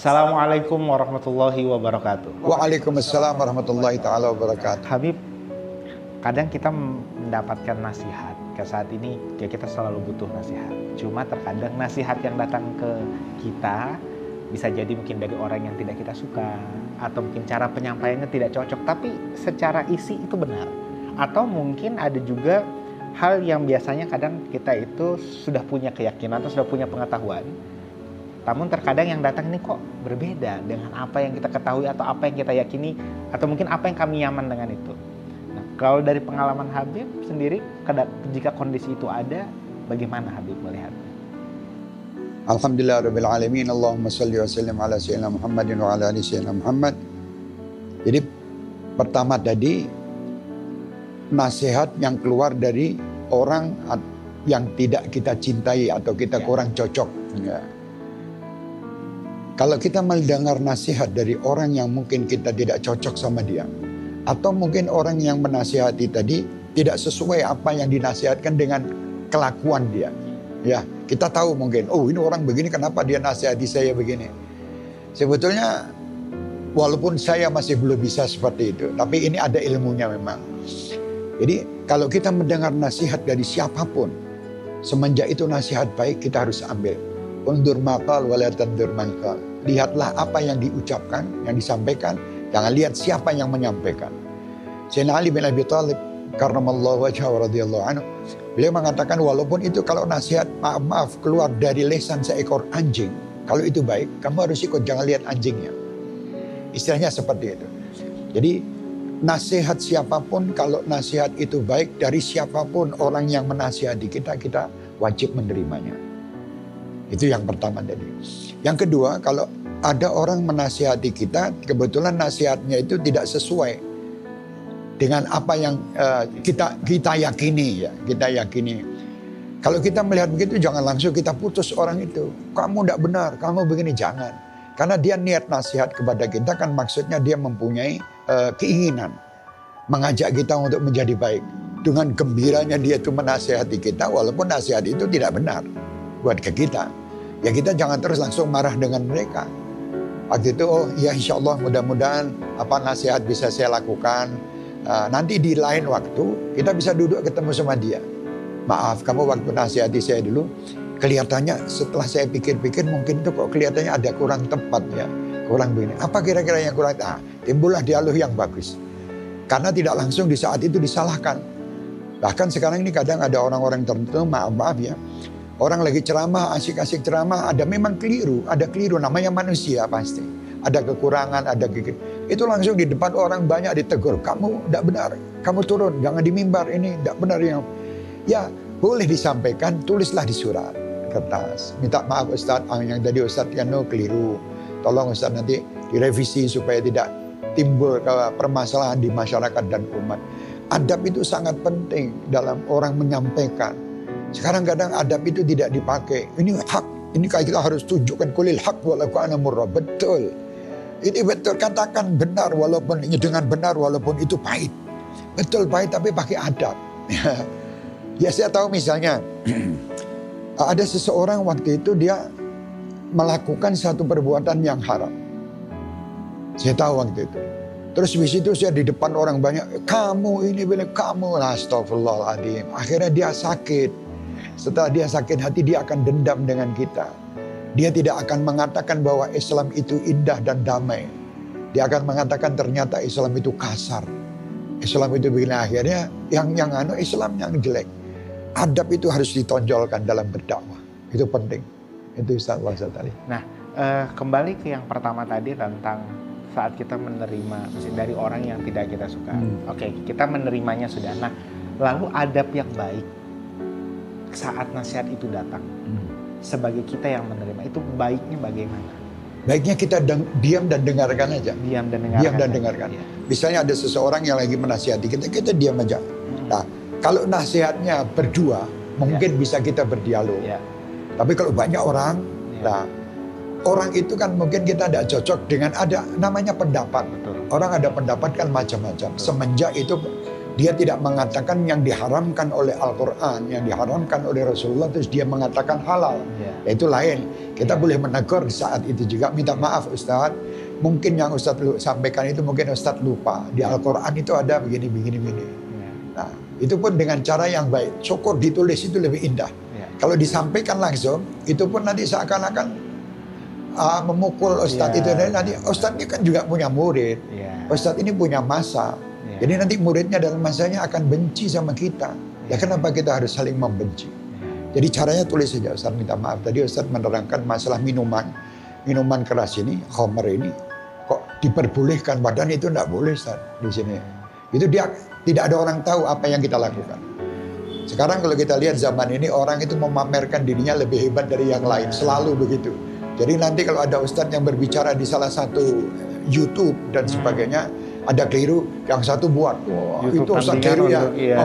Assalamualaikum warahmatullahi wabarakatuh. Waalaikumsalam warahmatullahi taala wabarakatuh. Habib, kadang kita mendapatkan nasihat. Ke saat ini ya kita selalu butuh nasihat. Cuma terkadang nasihat yang datang ke kita bisa jadi mungkin dari orang yang tidak kita suka atau mungkin cara penyampaiannya tidak cocok tapi secara isi itu benar. Atau mungkin ada juga hal yang biasanya kadang kita itu sudah punya keyakinan atau sudah punya pengetahuan namun terkadang yang datang ini kok berbeda dengan apa yang kita ketahui atau apa yang kita yakini atau mungkin apa yang kami nyaman dengan itu. Nah, kalau dari pengalaman Habib sendiri, jika kondisi itu ada, bagaimana Habib melihatnya? Alhamdulillah Rabbil Alamin Allahumma salli wa sallim ala Sayyidina Muhammadin wa ala ali Sayyidina Muhammad Jadi pertama tadi Nasihat yang keluar dari orang yang tidak kita cintai atau kita ya. kurang cocok ya. Kalau kita mendengar nasihat dari orang yang mungkin kita tidak cocok sama dia, atau mungkin orang yang menasihati tadi tidak sesuai apa yang dinasihatkan dengan kelakuan dia. Ya, kita tahu mungkin, oh ini orang begini kenapa dia nasihati saya begini. Sebetulnya walaupun saya masih belum bisa seperti itu, tapi ini ada ilmunya memang. Jadi kalau kita mendengar nasihat dari siapa pun, semenjak itu nasihat baik kita harus ambil. Undur makal walatandur mangkal lihatlah apa yang diucapkan, yang disampaikan. Jangan lihat siapa yang menyampaikan. Sayyidina Ali bin Abi Thalib karramallahu wajhahu radhiyallahu anhu beliau mengatakan walaupun itu kalau nasihat maaf maaf keluar dari lesan seekor anjing kalau itu baik kamu harus ikut jangan lihat anjingnya istilahnya seperti itu jadi nasihat siapa pun kalau nasihat itu baik dari siapa pun orang yang menasihati kita kita wajib menerimanya itu yang pertama tadi yang kedua, kalau ada orang menasihati kita, kebetulan nasihatnya itu tidak sesuai dengan apa yang uh, kita kita yakini ya, kita yakini. Kalau kita melihat begitu, jangan langsung kita putus orang itu. Kamu tidak benar, kamu begini jangan. Karena dia niat nasihat kepada kita kan maksudnya dia mempunyai uh, keinginan mengajak kita untuk menjadi baik. Dengan gembiranya dia itu menasihati kita, walaupun nasihat itu tidak benar buat ke kita ya kita jangan terus langsung marah dengan mereka. Waktu itu, oh ya insya Allah mudah-mudahan apa nasihat bisa saya lakukan. Uh, nanti di lain waktu kita bisa duduk ketemu sama dia. Maaf, kamu waktu nasihati saya dulu, kelihatannya setelah saya pikir-pikir mungkin itu kok kelihatannya ada kurang tepat ya. Kurang begini. Apa kira-kira yang kurang? Ah, timbullah dialog yang bagus. Karena tidak langsung di saat itu disalahkan. Bahkan sekarang ini kadang ada orang-orang tertentu, maaf-maaf ya, Orang lagi ceramah, asik-asik ceramah, ada memang keliru, ada keliru namanya manusia pasti. Ada kekurangan, ada gigi. Itu langsung di depan orang banyak ditegur. Kamu tidak benar, kamu turun, jangan di mimbar ini, tidak benar yang. Ya boleh disampaikan, tulislah di surat kertas. Minta maaf Ustadz, ah, yang tadi Ustadz Yano keliru. Tolong Ustadz nanti direvisi supaya tidak timbul permasalahan di masyarakat dan umat. Adab itu sangat penting dalam orang menyampaikan sekarang kadang adab itu tidak dipakai. Ini hak. Ini kita harus tunjukkan kulil hak walaupun ana murrah. Betul. Ini betul katakan benar walaupun dengan benar walaupun itu pahit. Betul pahit tapi pakai adab. ya saya tahu misalnya ada seseorang waktu itu dia melakukan satu perbuatan yang haram. Saya tahu waktu itu. Terus di situ saya di depan orang banyak, kamu ini bilang kamu, astagfirullahaladzim. Akhirnya dia sakit. Setelah dia sakit hati, dia akan dendam dengan kita. Dia tidak akan mengatakan bahwa Islam itu indah dan damai. Dia akan mengatakan ternyata Islam itu kasar. Islam itu begini akhirnya yang yang anu Islam yang jelek. Adab itu harus ditonjolkan dalam berdakwah. Itu penting. Itu Ustaz Wasat tadi. Nah, uh, kembali ke yang pertama tadi tentang saat kita menerima dari orang yang tidak kita suka. Hmm. Oke, okay, kita menerimanya sudah. Nah, lalu adab yang baik saat nasihat itu datang hmm. sebagai kita yang menerima itu baiknya bagaimana? Baiknya kita diam dan dengarkan aja. Diam dan dengarkan. Diam dan dengarkan. Ya. Misalnya ada seseorang yang lagi menasihati kita, kita diam aja. Hmm. Nah, kalau nasihatnya berdua, mungkin ya. bisa kita berdialog. Ya. Tapi kalau banyak orang, ya. nah orang itu kan mungkin kita tidak cocok dengan ada namanya pendapat. Betul. Orang ada pendapat kan macam-macam. Semenjak itu dia tidak mengatakan yang diharamkan oleh Al-Quran, yang diharamkan oleh Rasulullah, terus dia mengatakan halal. Ya. Itu lain. Kita Ya. boleh menegur saat itu juga, minta maaf Ustadz, mungkin yang Ustadz lu- sampaikan itu mungkin Ustadz lupa. Di Al-Quran itu ada begini, begini, begini. Ya. Nah, itu pun dengan cara yang baik. Syukur ditulis itu lebih indah. Ya. Kalau disampaikan langsung, itu pun nanti seakan-akan ah, memukul Ustadz Ya. itu. Dan nanti Ustadz ini kan juga punya murid. Ya. Ustadz ini punya masa. Ya. Jadi nanti muridnya dalam masanya akan benci sama kita. Ya Ya. kenapa kita harus saling membenci? Ya. Jadi caranya tulis saja Ustaz minta maaf. Tadi Ustaz menerangkan masalah minuman. Minuman keras ini, homer ini kok diperbolehkan badan itu tidak boleh Ustaz di sini. Itu dia tidak ada orang tahu apa yang kita lakukan. Sekarang kalau kita lihat zaman ini orang itu memamerkan dirinya lebih hebat dari yang lain, selalu begitu. Jadi nanti kalau ada ustadz yang berbicara di salah satu YouTube dan Hmm. sebagainya, ada keliru, yang satu buat, wah YouTube itu tandingan keliru ya, untuk- iya,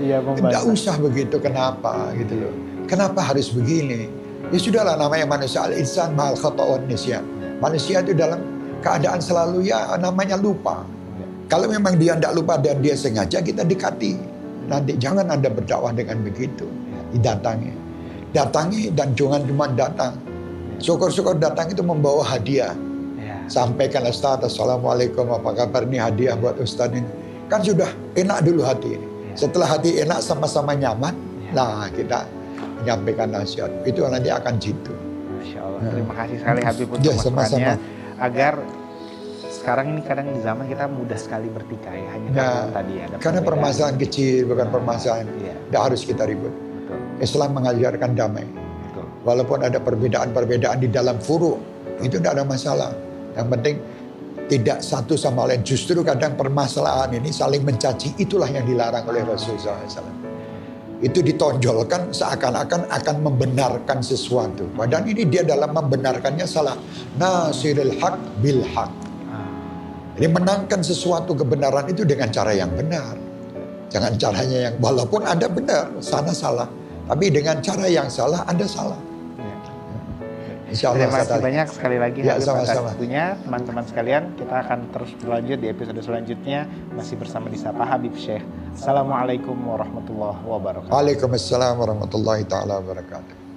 iya. Tidak usah begitu, kenapa gitu loh. Kenapa harus begini? Ya sudahlah namanya manusia al-insan mahal khata'un nisyan. Manusia itu dalam keadaan selalu ya namanya lupa. Ya. Kalau memang dia tidak lupa dan dia sengaja kita dekati. Nanti jangan Anda berdakwah dengan begitu. Didatangi. Datangi dan jangan cuma datang. Syukur-syukur datang itu membawa hadiah. Ya. Sampaikan Ustaz, Assalamualaikum, apa kabar ini hadiah buat Ustaz ini. Kan sudah enak dulu hati ini. Ya. Setelah hati enak sama-sama nyaman, Ya. nah kita menyampaikan nasihat. Itu nanti akan jitu. Masya Allah. Ya. Terima kasih sekali Habib untuk Ya, sama-sama. Agar sekarang ini kadang di zaman kita mudah sekali bertikai hanya Ya, karena tadi ada Karena perbedaan. permasalahan kecil, bukan Nah, permasalahan. Iya, Tidak harus kita ribut. betul, Islam mengajarkan damai. betul. Walaupun ada perbedaan-perbedaan di dalam furu, itu tidak ada masalah. Yang penting tidak satu sama lain. Justru kadang permasalahan ini saling mencaci, itulah yang dilarang oleh Rasulullah SAW. Itu ditonjolkan seakan-akan akan membenarkan sesuatu. Padahal ini dia dalam membenarkannya salah. Nasiril haq bil haq. Jadi menangkan sesuatu kebenaran itu dengan cara yang benar. Jangan caranya yang walaupun Anda benar, sana salah. Tapi dengan cara yang salah, Anda salah. Ya. Insya Allah. Terima kasih banyak sekali lagi Ya, atas sama-sama. waktunya. Teman-teman sekalian, kita akan terus berlanjut di episode selanjutnya masih bersama di Sapa Habib Syekh. Assalamualaikum warahmatullahi wabarakatuh. Waalaikumsalam warahmatullahi taala wabarakatuh.